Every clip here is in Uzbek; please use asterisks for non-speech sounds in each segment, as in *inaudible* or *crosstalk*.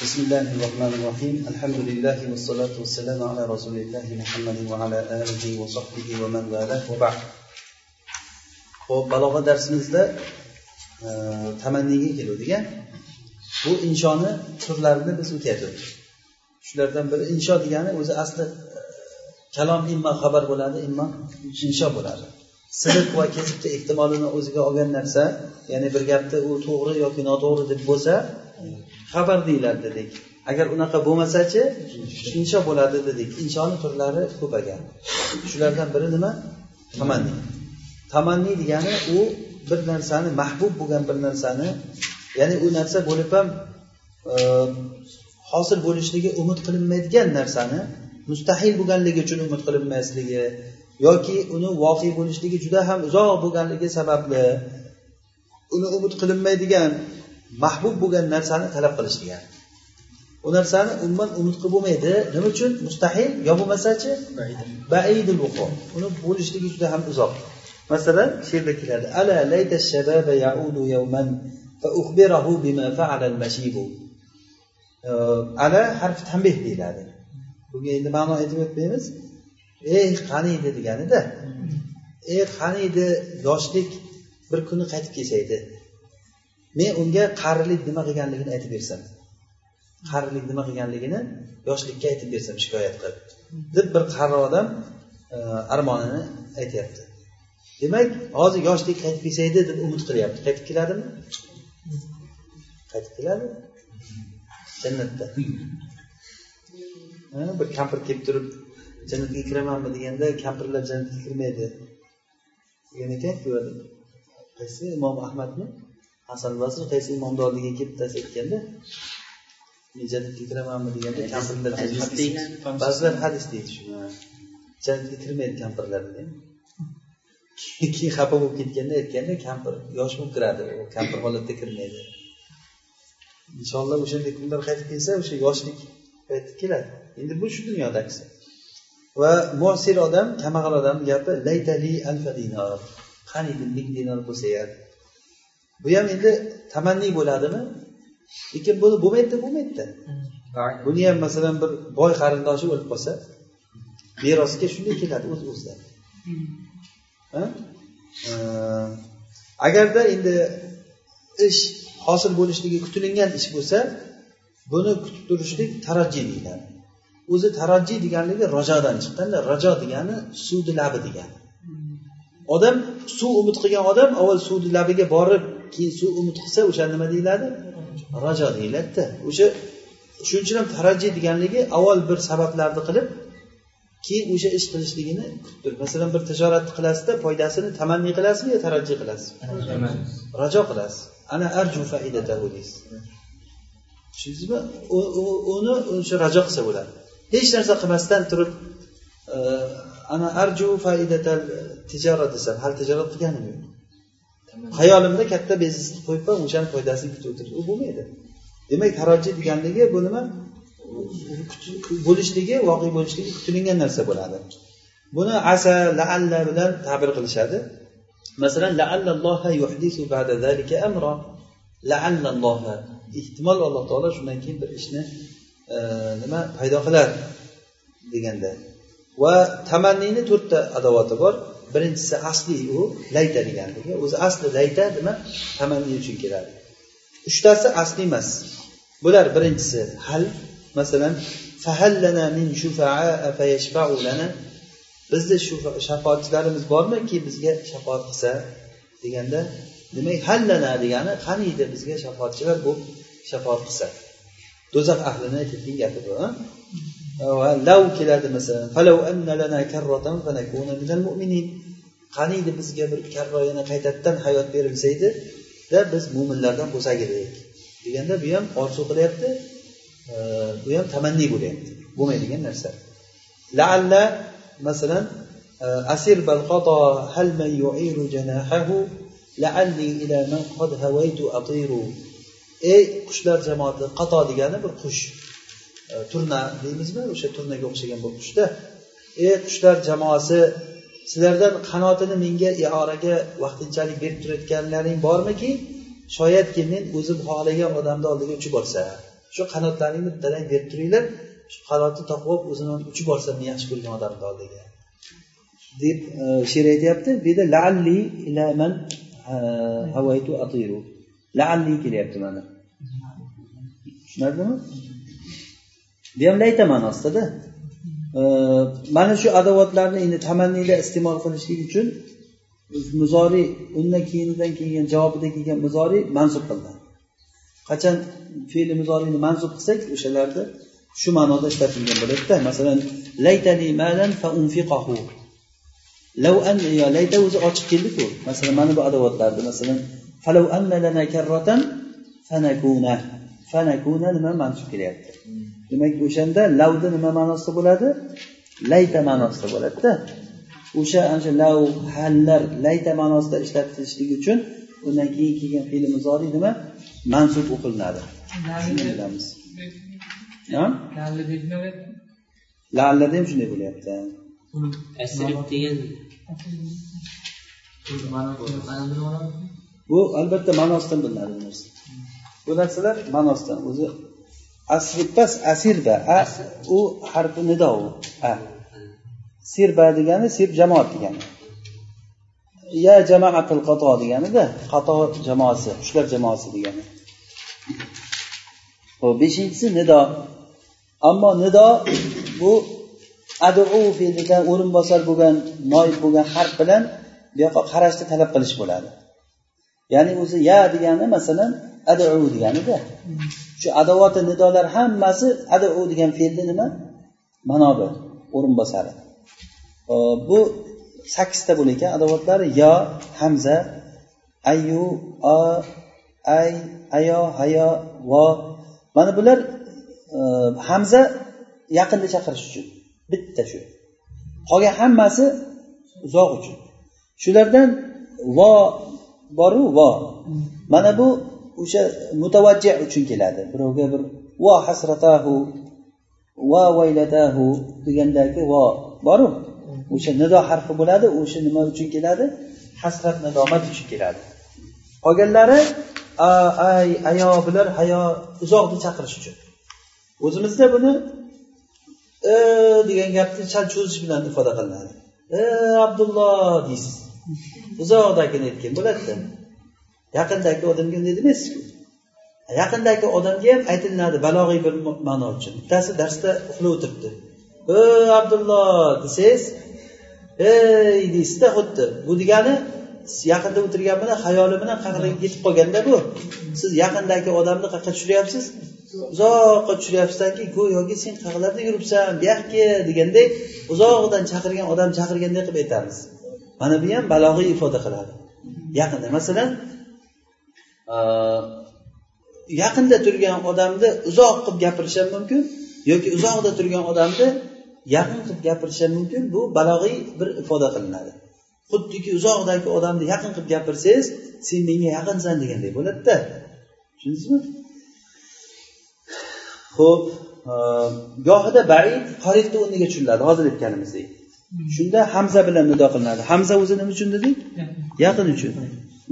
بسم الله الرحمن الرحيم الحمد لله والصلاة والسلام على رسول الله محمد وعلى آله وصحبه ومن والاه وبعد ho'p balog'a darsimizda e, tamanniga keluvdik bu inshoni turlarini biz o'rgatdik shulardan biri insho degani o'zi asli e, kalom immo xabar bo'ladi immo insho bo'ladi sidiq va kezibni ehtimolini o'ziga olgan narsa ya'ni bir gapni u to'g'ri yoki noto'g'ri deb bo'lsa xabar deyiladi dedik. Agar unaqa bo'lmasachi insho bo'ladi dedik. Inshoni turlari ko'paygan shulardan biri nima? Tamanni. Tamanni degani u bir narsani mahbub bo'lgan bir narsani ya'ni u narsa bo'lib ham e, hosil bo'lishligi umid qilinmaydigan narsani mustahil bo'lganligi uchun umid qilinmasligi yoki uni voqe bo'lishligi juda ham uzoq bo'lganligi sababli uni umid qilinmaydigan mahbub bo'lgan narsani talab qilish degani u narsani umuman umid qilib bo'lmaydi. Nima uchun? Mustahil yo bo'lmasachi? Baidul uni bo'lishligi juda ham uzoq. Masalan she'rda keladi. Ala layta shababa yaudu yawman fa ukhbirahu bima fa'ala al-mashib ala harf tanbeh deyiladi. Bunga endi ma'no aytib o'tmaymiz. Ey qaniydi deganida ey qaniydi yoshlik bir kuni qaytib kelsa edi men unga qarilik nima qilganligini aytib bersam qarilik nima qilganligini yoshlikka aytib bersam shikoyat qilib deb bir qari odam e, armonini aytyapti. Demak hozir yoshlik qaytib kelsa edi deb umid qilyapti. Qaytib keladimi? Qaytib keladi. Jannatda. Bir kampir kelib turib jannatga kiramanmi deganda kampirlar jannatga kirmaydi. Degan ekanku qaysi imom ahmadmi? Hasan basri qaysi imomni oldiga kelib aytganda men jannatga kiramanmi deganda kampirlar ba'zilar hadis deydi shuni. Jannatga kirmaydi kampirlar *laughs* keyin xafa bo'lib ketganda aytganda kampir yosh bo'lib kiradi u kampir holatda kirmaydi. Inshaalloh o'shanday kunlar qaytib kelsa o'sha yoshlik payti keladi. Endi bu shu dunyodagisi va mosir odam kambag'al odam gapi laytali alfa dinor qaniydi ming dinor bo'lsa bu ham endi tamanni bo'ladimi? Lekin buni bo'lmaydida bo'lmaydida buni ham masalan bir boy qarindoshi o'lib qolsa merosga shunday keladi o'z o'zidan agarda endi ish hosil bo'lishligi kutilingan ish bo'lsa buni kutib turishlik tarajjiy deyiladi. O'zi tarajjiy deganligi rajodan chiqqanda rajo degani suvni labi degani. Odam suv umid qilgan odam avval suvni labiga borib keyin suv umid qilsa o'sha nima deyiladi? Rajo deyiladida. O'sha shuning uchun ham tarajjiy deganligi avval bir sabablarni qilib keyin o'sha ish qilishligini kutib masalan bir tijoratni qilasizda foydasini tamanni qilasizmi yo tarajji qilasiz? Rajo qilasiz. Ana arju faidatahu deysiz. Tushundingizmi? Uni o'sha rajo qilsa bo'ladi. Hech narsa qilmasdan turib e, ana arju faidatal tijorat desam hali tijorat qilganim yo'q. Hayolimda katta biznes qo'yibman o'shani foydasini kutib o'tirib u bo'lmaydi. Demak tarojji deganligi bu nima? Bo'lishligi voqea bo'lishligi kutilingan narsa bo'ladi. Buni asa laalla bilan ta'bir qilishadi. Masalan laallalloha yuhdisu ba'da zalika amra. Laallalloha. Ehtimol alloh taolo shundan keyin bir ishni e, nima paydo qilar deganda. Va tamannini to'rtta adovati bor. Birinchisi asli u layta deganligi o'zi asli layta nima? Tamanni uchun keladi. Uchtasi asli emas. Bular birinchisi hal. Masalan fahallana min lana. Bizni shafoatchilarimiz bormiki bizga shafoat qilsa? deganda demak hallana degani qaniydi bizga shafoatchilar bo'lib shafoat qilsa? Do'zax ahlini aytayotgan gapi bu lav keladi masalan qaniydi bizga bir karra yana qaytadan hayot berilsa edi da biz mo'minlardan bo'lsak edik deganda bu ham orzu qilyapti bu ham tamanni bo'lyapti bo'lmaydigan narsa laalla masalan asir balqada hal man yu'iru janahahu la'alli ila man qad hawaytu atiru ey qushlar jamoati qato degani bir qush E, turna deymizmi? O'sha turnaga o'xshagan bu qushda ey qushlar jamoasi sizlardan qanotini menga ioraga vaqtinchalik berib turayotganlaring bormiki? Shoyatki men o'zim xohlagan odamni oldiga uchib olsam shu qanotlaringni bittadan berib turinglar. Shu qanotni topib olib o'zini uchib olsam yaxshi ko'rgan odamni oldiga. Deb e, she'r aytyapti. Bu yerda laalli ilaman e, havaytu atiru. Laalli kelyapti mana tushunarlimi? Bu ham layta ma'nosidada mana shu adovatlarni endi tamanniyda iste'mol qilishlik uchun muzoriy undan keyinidan kelgan javobida kelgan muzoriy mansub qildi. Qachon fe'li muzoriyni mansub qilsak o'shalarni shu ma'noda ishlatilgan bo'ladida. Masalan laytani malan fa unfiqahu. Lav an yo layta o'zi ochiq keldiku. Masalan mana bu adovatlarni masalan falau anna lana karratan fanakuna fanakuna nima mansub kelyapti? Demak o'shanda lavni nima ma'nosida bo'ladi? Layta ma'nosida bo'ladida. O'sha ana shu lav hallar layta ma'nosida ishlatilishligi uchun undan keyin kelgan fe'li muzoriy nima? Mansub o'qilinadi. Bilamiz. Lallada ham shunday bo'lyapti. Bu albatta ma'nosidan bilinadi bu narsalar ma'nosidan o'zi asribpas asirba a u harfi nido u. A. Sirba degani sir jamoat degani. Ya jamaatil qato deganida qato jamoasi qushlar jamoasi degani. Ho'p beshinchisi nido. Ammo nido bu adu fe'lidan o'rinbosar bo'lgan noib bo'lgan harf bilan bu yoqqa qarashni talab qilish bo'ladi. Ya'ni o'zi ya degani masalan adu deganida shu adovati nidolar hammasi adu degan fe'lni nima? Manobi o'rinbosari. Bu sakkizta bo'lar ekan adovatlari yo hamza ayu o ay ayo hayo vo. Mana bular e, hamza yaqinni chaqirish uchun. Bitta shu. Qolgan hammasi uzoq uchun. Shulardan vo boru vo. Mana bu o'sha mutavajjih uchun keladi. Birovga bir va hasratahu va vaylatahu degandagi vo boru? O'sha nido harfi bo'ladi o'sha nima uchun keladi? Hasrat nadomat uchun keladi. Qolganlari ay ayo bular hayo uzoqni chaqirish uchun. O'zimizda buni e degan gapni sal cho'zish bilan ifoda qilinadi. E abdulloh deysiz. Uzoqdagini aytgan bo'ladida. Yaqindagi odamga unday demaysizku yaqindagi odamga ham aytilinadi balog'iy bir ma'no uchun. Bittasi darsda uxlab o'tiribdi e abdulloh desangiz ey deysizda xuddi. Bu degani yaqinda o'tirgan bilan xayoli bilan qayerga ketib qolganda bu. Siz yaqindagi odamni qayerqa tushiryapsiz uzoqqa tushiryapsizdanki go'yoki sen qayerlarda yuribsan buyoqqa deganday uzoqdan chaqirgan odam chaqirganday qilib aytamiz. Mana bu ham balog'iy ifoda qiladi. Yaqinda masalan yaqinda turgan odamni uzoq qilib gapirish ham mumkin yoki uzoqda turgan odamni yaqin qilib gapirish ham mumkin. Bu balog'iy bir ifoda qilinadi. Xuddiki uzoqdagi odamni yaqin qilib gapirsangiz sen menga yaqinsan deganday bo'ladida. Tushundingizmi? Ho'p gohida baid qoribni o'rniga tushuniladi hozir aytganimizdek. Shunda hamza bilan nido qilinadi. Hamza o'zi nima uchun dedik yaqin uchun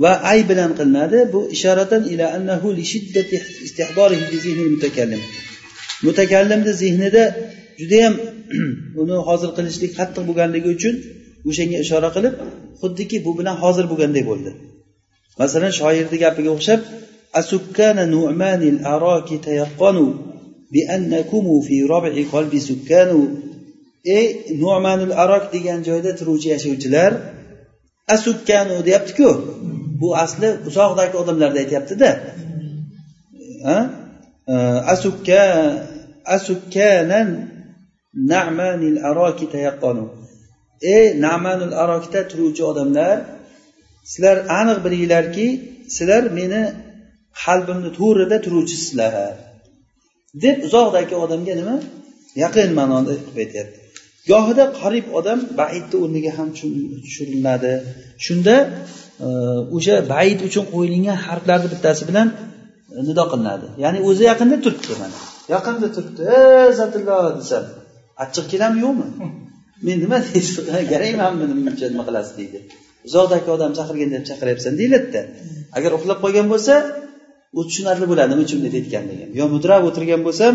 va ay bilan qilinadi. Bu ishoratan ila annahu li shiddati istihdorihi bi zihnil mutakallim. Mutakallimni zehnida judayam *clears throat* uni hozir qilishlik qattiq bo'lganligi uchun o'shanga ishora qilib xuddiki bu bilan hozir bo'lganday bo'ldi. Masalan shoirni gapiga o'xshab asukkana nu'manil araki tayaqqanu bi annakumu fi rob'i qalbi sukkanu. Ey nu'manul arok degan joyda turuvchi yashovchilar asukkanu deyaptiku. Bu asli uzoqdagi odamlarni aytyaptida. Asukka asukkanan namanil aroki tayaqqonu ey namanul arokda turuvchi odamlar sizlar aniq bilinglarki sizlar meni qalbimni to'rida turuvchisizlar. Deb uzoqdagi odamga nima? Yaqin ma'noda qilib aytyapti. Gohida qarib odam baidni o'rniga ham tushiriladi shunda o'sha baid uchun qo'yilgan harflarni bittasi bilan nido qilinadi. Ya'ni o'zi yaqinda turibdi mana. Yaqinda turibdi. Ey zatillo desam achchiq keladimi yo'qmi? *laughs* Men nima deysiz? Kerakmanmi buncha nima qilasiz? deydi. Uzoqdagi odam chaqirganda ham chaqiryapsan deyiladida agar uxlab qolgan bo'lsa u tushunarli bo'ladi nima uchun? bunday aytganligi yo mudrab o'tirgan bo'lsam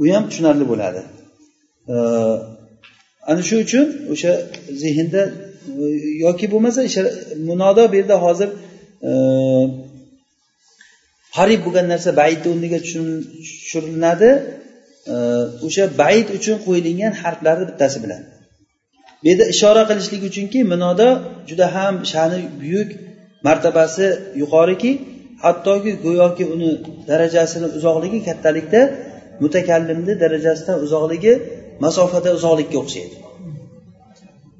u ham tushunarli bo'ladi. Ana shu uchun o'sha zehnda yoki bo'lmasa munodo bu yerda hozir e, qarib bo'lgan narsa baidni o'rniga tushiriladi. E, o'sha baid uchun qo'yilgan harflarni bittasi bilan. Bu yerda ishora qilishlik uchunki munodo juda ham sha'ni buyuk martabasi yuqoriki hattoki go'yoki uni darajasini uzoqligi kattalikda mutakallimni darajasidan uzoqligi masofada uzoqlikka o'xshaydi.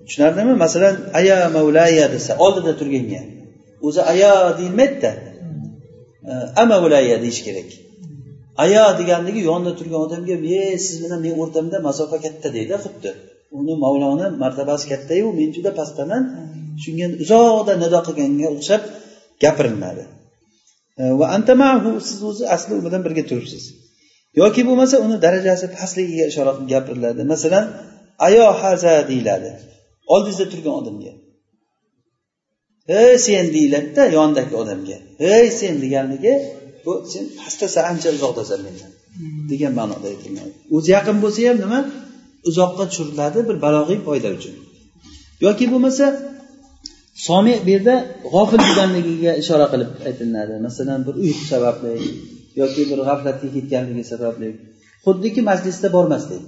Tushunarlimi? Masalan aya mavlaya desa oldida turganga. O'zi aya deyilmaydida. Amavlaya deyish kerak. Aya deganligi yonida turgan odamga e siz bilan men o'rtamda masofa katta deydi xuddi. Uni mavloni martabasi kattayu men juda pastdaman. Shunga uzoqda nido qilganga o'xshab gapiriladi va antamahu siz o'zi asli u bilan birga turibsiz. Yoki bo'lmasa uni darajasi pastligiga ishora qilib gapiriladi. Masalan ayo haza deyiladi oldingizda turgan odamga. Ey sen deyiladida yonidagi odamga. Ey sen deganligi bu sen pastdasan ancha uzoqdasan mendan degan ma'noda aytilmaydi. O'zi yaqin bo'lsa ham nima? Uzoqqa tushiriladi bir balog'iy foyda uchun. Yoki bo'lmasa somi bu yerda g'ofil bo'lganligiga ishora qilib aytilinadi. Masalan bir uyqu sababli yoki bir g'aflatga ketganligi sababli. Xuddiki majlisda bormaslik.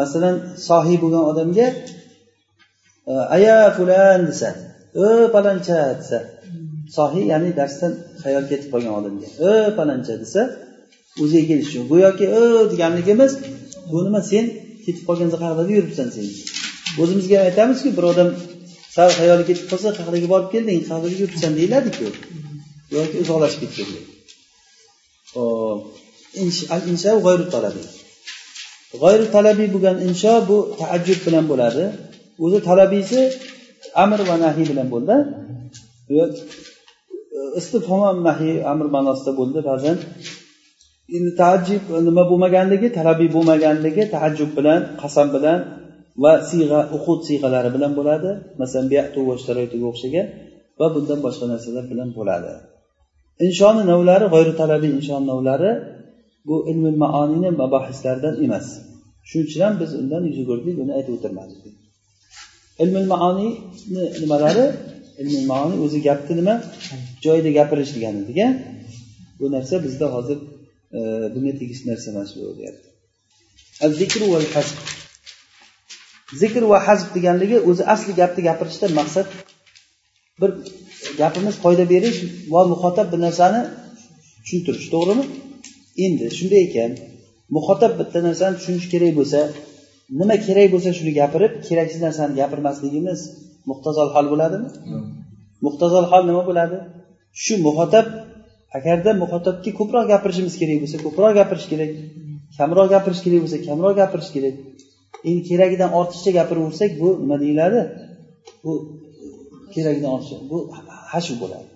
Masalan sohiy bo'lgan odamga aya fulan desa o paloncha desa sohiy ya'ni darsdan xayol ketib qolgan odamga o paloncha desa o'ziga kelish uchun go'yoki o deganligimiz bu nima sen ketib qolgan qayerlarda yuribsan sen. O'zimizga ham aytamizku bir odam sal xayoli ketib qolsa qayerga borib kelding qayerda yuribsan deyiladiku. Yoki uzoqlashib ketgan hop al insho talabiy g'oyru talabiy bo'lgan insho bu taajjub bilan bo'ladi. O'zi talabiysi amr va nahiy bilan bo'ldi. Istifhom nahiy amr ma'nosida bo'ldi. Ba'zan endi taajjub nima bo'lmaganligi talabiy bo'lmaganligi taajjub bilan qasam bilan va siyg'a uqud siyg'alari bilan bo'ladi. Masalan o'xshagan va bundan boshqa narsalar bilan bo'ladi. Inshoni navlari g'oyri talabiy inshon navlari bu ilmi maonini mabohislaridan emas. Shuning uchun ham biz undan yuz o'girdik buni aytib o'tirmadik ilmil maoniyni nimalari? Ilmul maoni o'zi gapni nima? Joyida gapirish degani. Degan bu narsa bizda hozir e, bunga tegishli narsa emas bu deyapti. Zikr va hazb deganligi o'zi asli gapni gapirishda maqsad bir gapimiz foyda berish va muxotab bir narsani tushuntirish to'g'rimi? Endi shunday ekan muxotab bitta narsani tushunishi kerak bo'lsa nima kerak bo'lsa shuni gapirib keraksiz narsani gapirmasligimiz muhtazol hol bo'ladimi? Muhtazol hol nima bo'ladi? Shu muxotab agarda muxotabga ko'proq gapirishimiz kerak bo'lsa ko'proq gapirish kerak kamroq gapirish kerak bo'lsa kamroq gapirish kerak. Endi keragidan ortiqcha gapiraversak bu nima deyiladi? Bu keragidan ortiqcha bu hashu bo'ladi.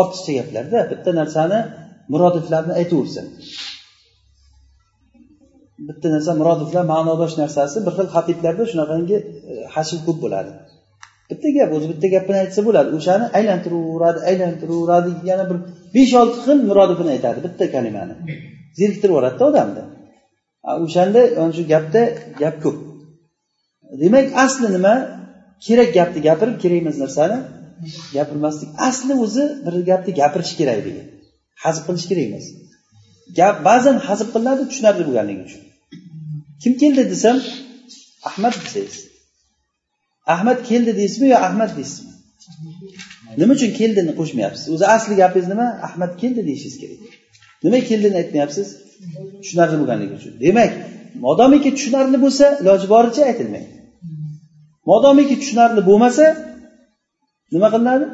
Ortiqcha gaplarda bitta narsani murodiflarni aytaversa bitta narsa murodiflar ma'nodosh narsasi bir xil xatiblarda shunaqangi e, ko'p bo'ladi. Bitta gap o'zi bitta gapini aytsa bo'ladi. O'shani aylantiraveradi aylantiraveradi yana bir besh olti xil murodifini aytadi bitta kalimani. Zeriktirib yuboradida odamni. O'shanda ana shu gapda gap ko'p. Demak asli nima? Kerak gapni gapirib kerak emas narsani gapirmaslik. Asli o'zi bir gapni gapirish kerak degan. Hazb qilish kerak emas. Gap ba'zan hazb qilinadi tushunarli bo'lganligi uchun. Kim keldi desam ahmad desangiz. Ahmad keldi deysizmi yo ahmad deysizmi? Nima uchun keldini qo'shmayapsiz? O'zi asli gapingiz nima? Ahmad keldi deyishingiz kerak. Nima keldini aytmayapsiz? Tushunarli bo'lganligi uchun. Demak modomiki tushunarli bo'lsa iloji boricha aytilmaydi. Modomiki tushunarli bo'lmasa nima qilinadi?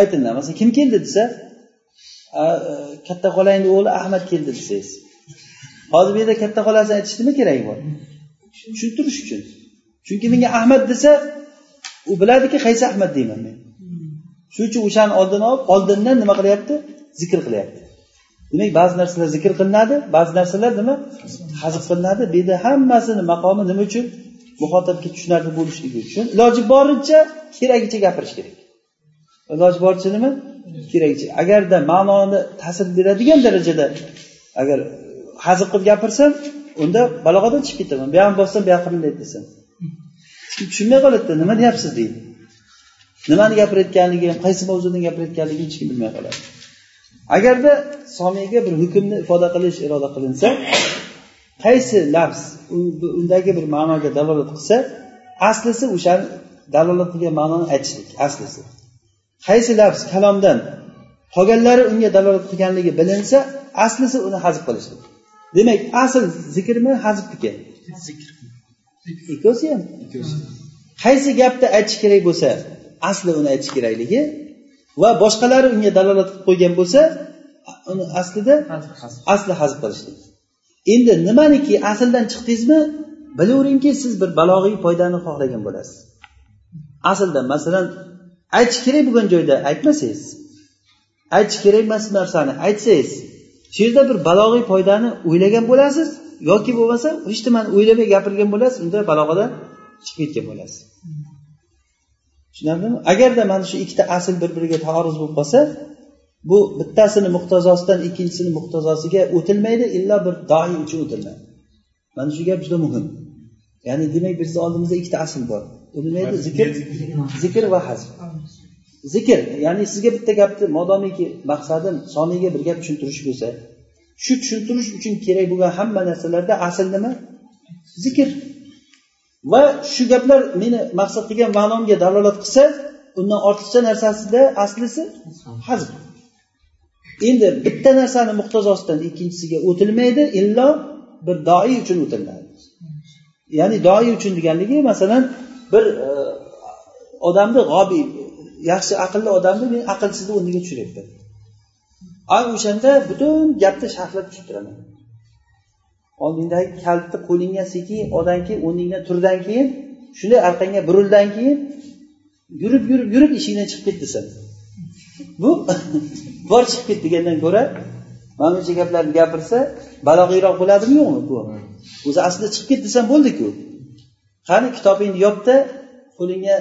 Aytiladi masalan kim keldi desa e, katta xolangni o'g'li ahmad keldi desangiz. Hozir bu yerda katta xolasini aytish nima keragi bor tushuntirish uchun. Chunki menga ahmad desa u biladiki qaysi ahmad deyman men. Shuning uchun o'shani oldini olib oldindan nima qilyapti? Zikr qilyapti. Demak ba'zi narsalar zikr qilinadi ba'zi narsalar nima? Hazb qilinadi. Bu yerda hammasini maqomi nima uchun? Muxotabga tushunarli bo'lishligi uchun. Iloji boricha keragicha gapirish kerak. Iloji boricha nima? Keragicha. Agarda ma'noni ta'sir beradigan darajada agar hazil qilib gapirsam unda balog'atdan chiqib ketaman. Bu yoqni bossam bu yoqqa bunday desam tushunmay qoladida nima deyapsiz deydi. Nimani gapirayotganligini qaysi mavzudan gapirayotganligini hech kim bilmay qoladi. Agarda somiyga bir hukmni ifoda qilish iroda qilinsa qaysi lafz undagi bir ma'noga dalolat qilsa aslisi o'shani dalolat qilgan ma'noni aytishlik aslisi. Qaysi lafz kalomdan qolganlari unga dalolat qilganligi bilinsa aslisi uni hazb qilishlik. Demak asl zikrmi hazbniki ikkovsi ham. Qaysi gapni aytish kerak bo'lsa asli uni aytish kerakligi va boshqalari unga dalolat qilib qo'ygan bo'lsa uni aslida asli hazb qilishlik endi nimaniki asldan chiqdingizmi? Bilaveringki siz bir balog'iy foydani xohlagan bo'lasiz. Asldan masalan aytish kerak bo'lgan joyda aytmasangiz aytish kerak emas narsani aytsangiz shu yerda bir balog'iy foydani o'ylagan bo'lasiz yoki bo'lmasa hech nimani o'ylamay gapirgan bo'lasiz unda balog'adan chiqib ketgan bo'lasiz. Tushunarlimi? Agarda mana shu ikkita asl bir biriga taoruz bo'lib qolsa bu bittasini muhtazosidan ikkinchisini muhtazosiga o'tilmaydi illo bir doi uchun o'tiladi mana shu gap juda muhim. Ya'ni demak bizni oldimizda ikkita asl bor. Edi zikr zikr va hazf zikr ya'ni sizga bitta gapni modomiki maqsadim somiyga bir gap tushuntirish bo'lsa shu tushuntirish uchun kerak bo'lgan hamma narsalarda asl nima? Zikr. Va shu gaplar meni maqsad qilgan ma'nomga dalolat qilsa undan ortiqcha narsasida aslisi hazm. Endi bitta narsani muhtazosidan ikkinchisiga o'tilmaydi illo bir doi uchun o'tiladi ya'ni doi uchun deganligi masalan bir e, odamni g'obiy yaxshi aqlli odamni men aqlsizni o'rniga tushiryapman ana o'shanda butun gapni sharhlab tushuntiraman oldingdagi kalitni qo'lingga sekin oldan keyin o'rningdan turdan keyin shunday orqangga burildan keyin yurib yurib yurib eshikdan chiqib ket desa bu *laughs* bor chiqib ket degandan ko'ra mana buncha gaplarni gapirsa balog'iyroq bo'ladimi yo'qmi bu? O'zi aslida chiqib ket desam bo'ldiku. Qani kitobingni yopda qo'lingga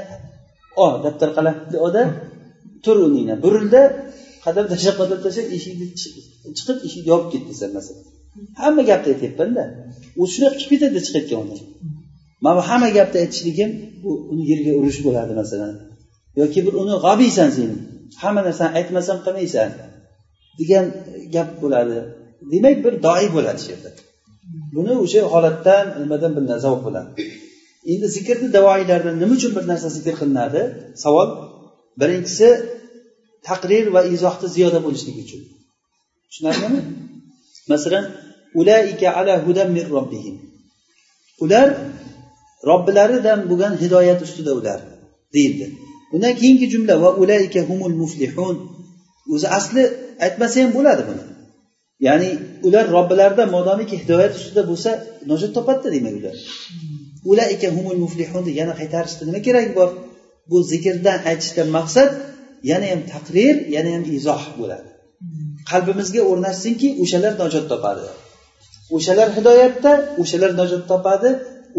o daftar qalamni oda tur o'rningdan burilda qadam tashlab qadam tashlab eshikni chiqib eshikni yopib ket desa masalan. Hamma gapni aytyapmanda u shunaqa chiqib ketadi chiqayotgan odam mana bu hamma gapni aytishligim bu uni yerga urish bo'ladi masalan. Yoki bir uni g'obiysan sen. Hamma narsani aytmasam qilmaysan degan gap bo'ladi demak bir doi bo'ladi shu yerda. Buni o'sha holatdan nimadan bilinadi zavq bo'ladi. Endi zikrni davoiylardan nima uchun bir narsa zikr qilinadi? Savol birinchisi taqrir va izohda ziyoda bo'lishligi uchun. Tushunarlimi? Masalan ulaika ala hudan min robbihim. Ular robbilaridan bo'lgan hidoyat ustida ular deyildi. Undan keyingi jumla va ulaika humul muflihun. O'zi asli aytmasa ham bo'ladi buni. Ya'ni ular robbilaridan modomiki hidoyat ustida bo'lsa najot topadida demak ular. Ulaika humul muflihun yana qaytarishda nima keragi bor? Bu zikrdan aytishdan maqsad yana ham taqrir yana ham izoh bo'ladi. Qalbimizga o'rnashsinki o'shalar najot topadi. O'shalar hidoyatda o'shalar najot topadi.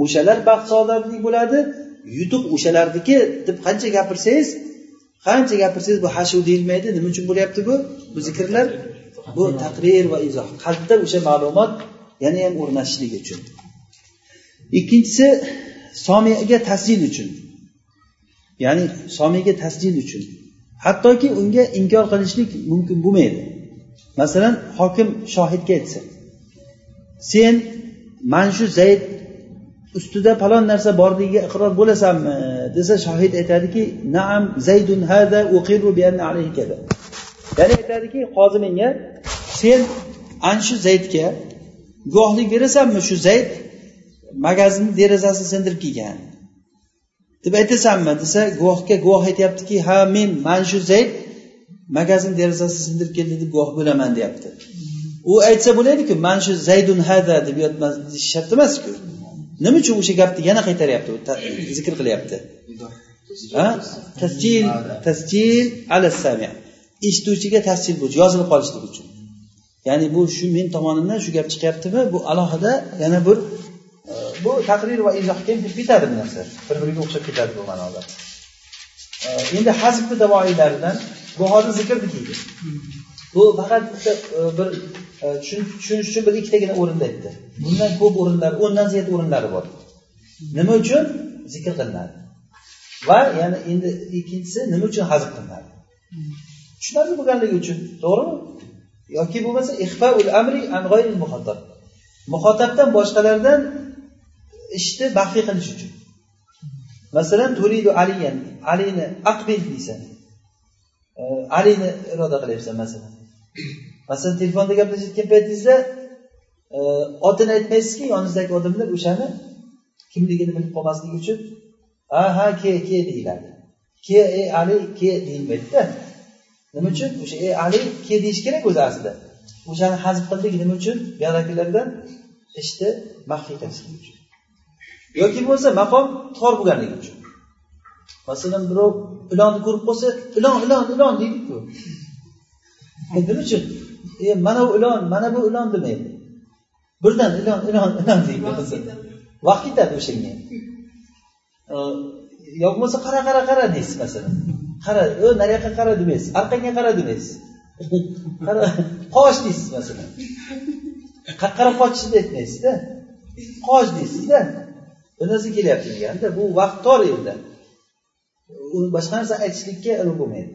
O'shalar baxt saodatli bo'ladi. Yutuq o'shalarniki deb qancha gapirsangiz qancha gapirsangiz bu hashu deyilmaydi. Nima uchun bo'lyapti bu? Bu zikrlar bu taqrir va izoh. Qalbda o'sha ma'lumot yana ham o'rnashishligi uchun. Ikkinchisi somiyaga tasjil uchun. Ya'ni somiyaga tasjil uchun. Hattoki unga inkor qilishlik mumkin bo'lmaydi. Masalan hokim shohidga aytsa sen mana shu zayd ustida falon narsa borligiga iqror bo'lasanmi? desa shohid aytadiki naam zaydun hada uqiru bi anna alayhi kada ya'ni aytadiki qozi menga sen ana shu zaydga guvohlik berasanmi? Shu zayd magazinni derazasini sindirib kelgan deb aytasanmi? Desa guvohga guvoh aytyaptiki ha men mana shu zayd magazin derazasini sindirib keldi deb guvoh bo'laman deyapti. U aytsa bo'laydiku mana shu zaydun hada deb yotmas shart emasku. Nima uchun o'sha gapni yana qaytaryapti zikr qilyapti? Tasjil tasjil ala sami eshituvchiga tasjil bo'lish yozilib qolishligi uchun. Ya'ni bu shu men tomonimdan shu gap chiqyaptimi? Bu alohida yana bir bu taqrir va izohga kirib ketadi bu narsa. Bir biriga o'xshab ketadi bu ma'noda. Endi hazbni davoiylaridan bu hozir zikrni deydi bu faqat bitta e, bir e, tushunish uchun bir ikkitagina o'rinda aytdi. Bundan ko'p o'rinlar o'ndan ziyod o'rinlari bor. Nima uchun? Zikr qilinadi. Va yana endi ikkinchisi nima uchun hazb qilinadi? Tushunarli bo'lganligi uchun to'g'rimi? Yoki bo'lmasa ixfaul amri an muhotabdan boshqalardan ishni maxfiy qilish uchun. Masalan turidu aliyan alini aqbil deysan. Alini iroda qilyapsan masalan. Masalan telefonda gaplashayotgan paytingizda e, otini aytmaysizki yoningizdagi odamlar o'shani kimligini bilib qolmasligi uchun ha ha ke ke deyiladi. Ke e ali ke deyilmaydida nima uchun? O'sha e ali ke deyish kerak o'zi aslida. O'shani hazb qildik nima uchun? Buyoqdagilardan ishni maxfiy qilishlik uchun. Yoki bo'lmasa maqom tor bo'lganligi uchun. Masalan birov ilonni ko'rib qolsa ilon ilon ilon deydiku nima uchun? E mana bu ilon mana bu ilon demaydi. Birdan ilon ilon ilon deydi vaqt ketadi o'shanga. Yo bo'lmasa qara qara qara deysiz masalan. Qara o nariyoqqa qara demaysiz orqangga qara demaysiz. *laughs* Qara qoch deysiz masalan. Qarab qochishni aytmaysizda. Qoch deysizda bunisi kelyapti deganda bu vaqt tor endi boshqa narsa aytishlikka ilm bo'lmaydi.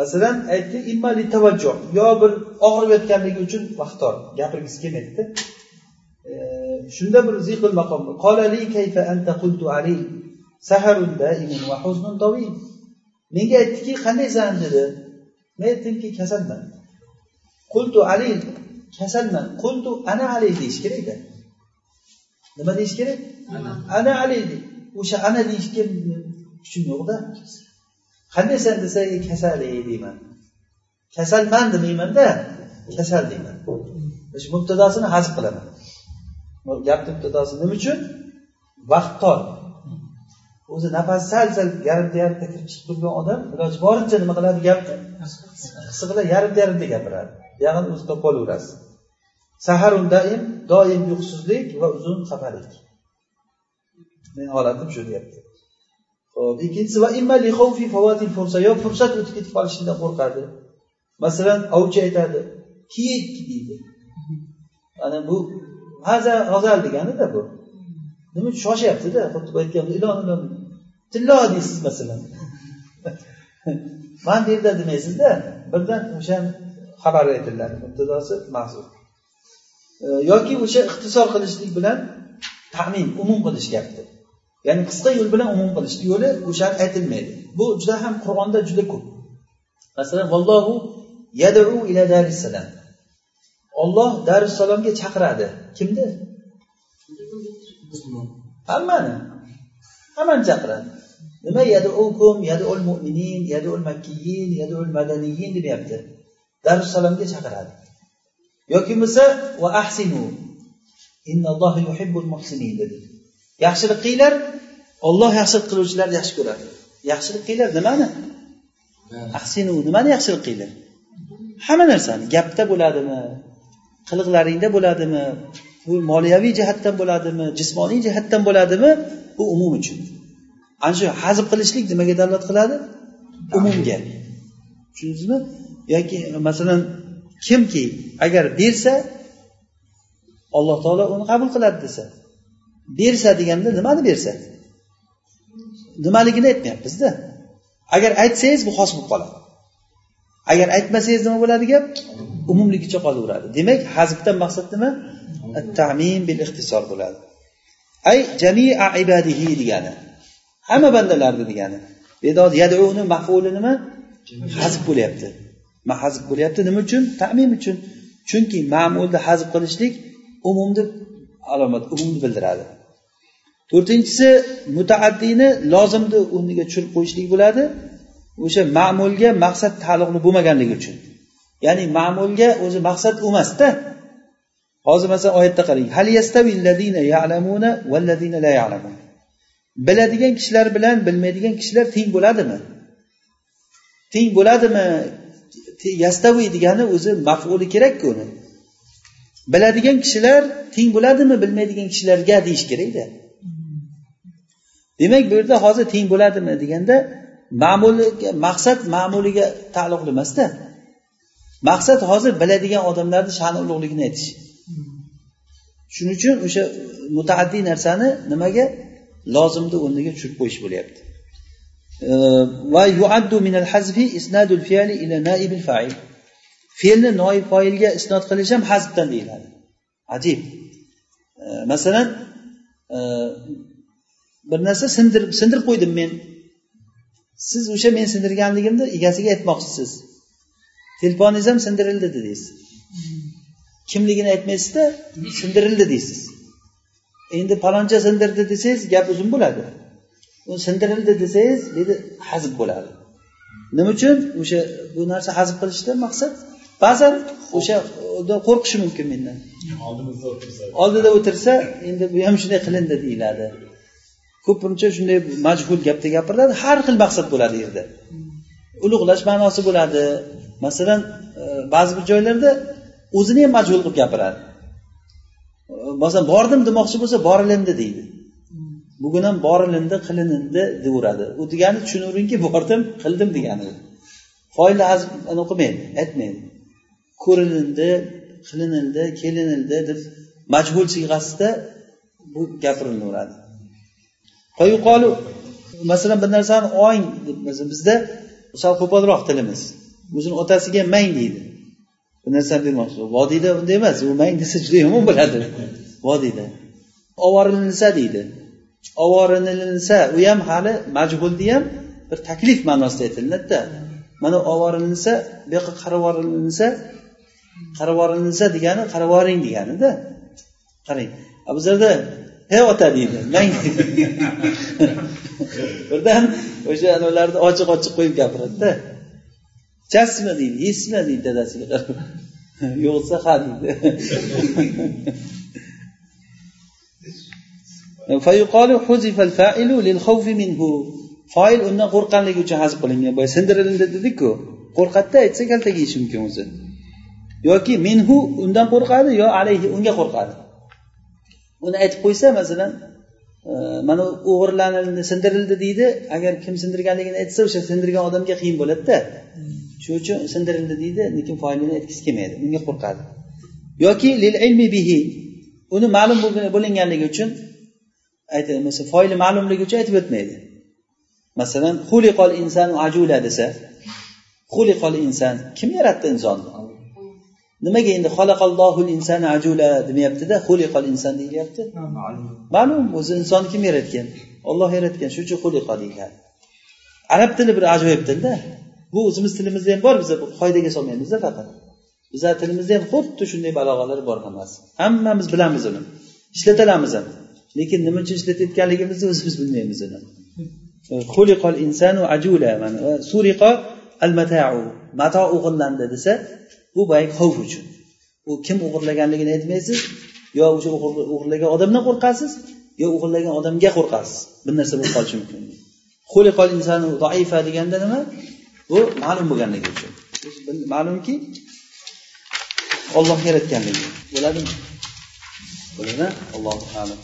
Masalan aytdi immali tavajjuh yo bir og'rib yotganligi uchun vaqt tor. Gapirgisi kelmaydida e, shunda bir ziqil maqom qolali kayfa anta qultu ali? Saharun daimun va huznun tawil. Menga aytdiki qandaysan dedi. Men aytdimki kasalman. Qultu ali? Kasalman. Qultu ana ali? deyish kerakda. Nima deyish kerak? Ana. Ali o'sha ana deyishga kuchim yo'qda. Qandaysan desa kasal deyman. Kasalman demaymanda. Kasal deyman. Shu mubtadosini hazb qilaman. Gapni mubtadosi nima uchun? Vaqt tor. O'zi nafasi sal sal yarimta yarimta kirib chiqib turgan odam iloji boricha nima qiladi gapni? His qiladi yarimta yarimta gapiradi. Buyog'ini o'zi topib olaverasiz saharun daim doim uyqusizlik va uzun safarlik. Meni holatim shu deyapti hop ikkinchisi va yo fursat o'tib ketib qolishidan qo'rqadi. Masalan ovchi aytadi kiyik deydi ana bu haza g'azal deganida bu. Nima uchun shoshyaptida xuddi bu aytgan ilon ilon tillo deysiz masalan. *laughs* Man bu yerda demaysizda. Birdan o'sha xabar aytiladi mubtadosi mahzur yoki o'sha ixtisor qilishlik bilan tamin umum qilish gapni ya'ni qisqa yo'l bilan umum qilish yo'li o'shani aytilmaydi. Bu juda ham qur'onda juda ko'p. Masalan vallohu yadu ila darissalam. Olloh darussalomga chaqiradi. Kimni hammani. Hammani chaqiradi. Nima? Yadukum yadul mo'minin yadul makkiyin yadul madaniyin deyapti darussalomga chaqiradi yoki bo'lmasa va ahsinu innalloha yuhibbul muhsinin dedi. Yaxshilik qilinglar olloh yaxshilik qiluvchilarni yaxshi ko'radi. Yaxshilik qilinglar nimani? Ahsinu nimani yaxshilik qilinglar hamma narsani. Gapda bo'ladimi? Qiliqlaringda bo'ladimi? Bu moliyaviy jihatdan bo'ladimi? Jismoniy jihatdan bo'ladimi? Bu umum uchun. Ana shu hazb qilishlik nimaga dalolat qiladi? Umumga. Tushundingizmi? Yoki masalan kimki agar bersa alloh taolo uni qabul qiladi desa. Bersa deganda nimani bersa? Nimaligini aytmayapmizda. Agar aytsangiz bu xos bo'lib qoladi. Agar aytmasangiz nima bo'ladi gap? Umumligicha qolaveradi. Demak hazbdan maqsad nima? Tamin bil ixtisor bo'ladi. Ay jamia ibadihi degani. Hamma bandalarni degani. Yaduni mafuli nima? Hazb bo'lyapti. Hazb bo'lyapti nima uchun? Tamin uchun. Chunki ma'mulni hazb qilishlik umumni alomat umumni bildiradi. To'rtinchisi mutaaddiyni lozimni o'rniga tushirib qo'yishlik bo'ladi. O'sha ma'mulga maqsad taalluqli bo'lmaganligi uchun. Ya'ni ma'mulga o'zi maqsad emasda. Hozir masalan oyatda qarang. Hal ya'lamuna la ya'lamun. Biladigan kishilar bilan bilmaydigan kishilar teng bo'ladimi? Teng bo'ladimi? Yastavi degani o'zi mafuli kerakku uni. Biladigan kishilar teng bo'ladimi bilmaydigan kishilarga deyish kerakda demak bu yerda hozir teng bo'ladimi deganda ma'muliga maqsad ma'muliga taalluqli emasda. Maqsad hozir biladigan odamlarni sha'ni ulug'ligini aytish. Shuning uchun o'sha mutaaddiy narsani nimaga? Lozimni o'rniga tushirib qo'yish bo'lyapti. Va yuaddu minal hazfi isnadul fi'li ila naibil fa'il fe'lni noib foilga isnod qilish ham hazbdan deyiladi. Ajib masalan bir narsa sindirib sindirib qo'ydim men siz o'sha men sindirganligimni egasiga aytmoqchisiz. Telefoningiz ham sindirildi dedingiz. Kimligini aytmaysizda sindirildi deysiz. Endi paloncha sindirdi desangiz gap uzun bo'ladi. Sindirildi desangiz dedi hazb bo'ladi. Nima uchun? O'sha bu narsa hazb qilishda maqsad? Ba'zan o'sha qo'rqishi mumkin mendan. Oldida o'tirsa endi bu ham shunday qilindi deyiladi. Ko'pincha shunday majhul gapda gapiriladi har xil maqsad bo'ladi yerda. Ulug'lash ma'nosi bo'ladi. Masalan e, ba'zi bir joylarda o'zini ham majhul qilib gapiradi. Masalan bordim demoqchi bo'lsa borilindi deydi bugun ham borilindi qilinindi deyaveradi u degani tushunaveringki bordim qildim degani. Foyli qilmaydi aytmaydi. Ko'rilindi qilinildi kelinildi deb majhul siyg'asida bu gapirilaveradi masalan bir narsani ong deb bizda sal qo'polroq tilimiz. O'zini otasiga mang deydi. Bir narsani bermoqchi vodiyda unday emas u mang desa juda yomon bo'ladi. Vodiyda. Ovorilinsa deydi. Ovorilinsa u ham hali majhulni ham bir taklif ma'nosida aytilinadida. Mana ovorilinsa bu yoqqa qaravorilinsa yuborilinsa degani qaravoring deganida. Qarang bizlarda he ota deydi. Mang. *laughs* Birdan o'sha anavilarni ochiq ochiq qo'yib gapiradida. Ichasizmi deydi yeysizmi deydi dadasiga qarab. *laughs* Yo'qsa ha deydi. *laughs* foil undan qo'rqqanligi uchun hazb qilingan boya sindirildi dedikku qo'rqadida aytsa kaltak yeyishi mumkin o'zi yoki minhu undan qo'rqadi yo alayhi unga qo'rqadi. Uni aytib qo'ysa masalan e, mana o'g'irlanildi sindirildi deydi. Agar kim sindirganligini aytsa o'sha sindirgan odamga qiyin bo'ladida. Shuning uchun sindirildi deydi lekin foilini aytgisi kelmaydi unga qo'rqadi. Yoki lil ilmi bihi uni ma'lum bo'linganligi uchun aytmasa foili ma'lumligi uchun aytib o'tmaydi. Masalan xuliqol insanu ajula desa xuliqol inson kim yaratdi insonni? Nimaga endi xalaqallohul inson ajula demayaptida xuliqol inson deyilyapti? Ma'lum o'zi insonni kim yaratgan? Olloh yaratgan shuning uchun xuliqo deyiladi. Arab tili bir ajoyib tilda. Bu o'zimiz tilimizda ham bor biz qoidaga solmaymizda faqat. Bizlar tilimizda ham xuddi shunday balog'alar bor hammasi. Hammamiz bilamiz uni. Ishlatilamiz ham. Lekin nima uchun ishlatayotganligimizni o'zimiz bilmaymiz uni. Xuliqol insanu ajula suriqo al matau mato o'g'irlandi desa bu boyagi xavf uchun. U kim o'g'irlaganligini aytmaysiz yo o'sha o'g'irlagan odamdan qo'rqasiz yo o'g'irlagan odamga qo'rqasiz. Bir narsa bo'lib qolishi mumkin. Xuliqol insanu zaifa deganda nima? Bu ma'lum bo'lganligi uchun. Ma'lumki olloh yaratganligi. Bo'ladimi? Bo'ladi. Allohu alam.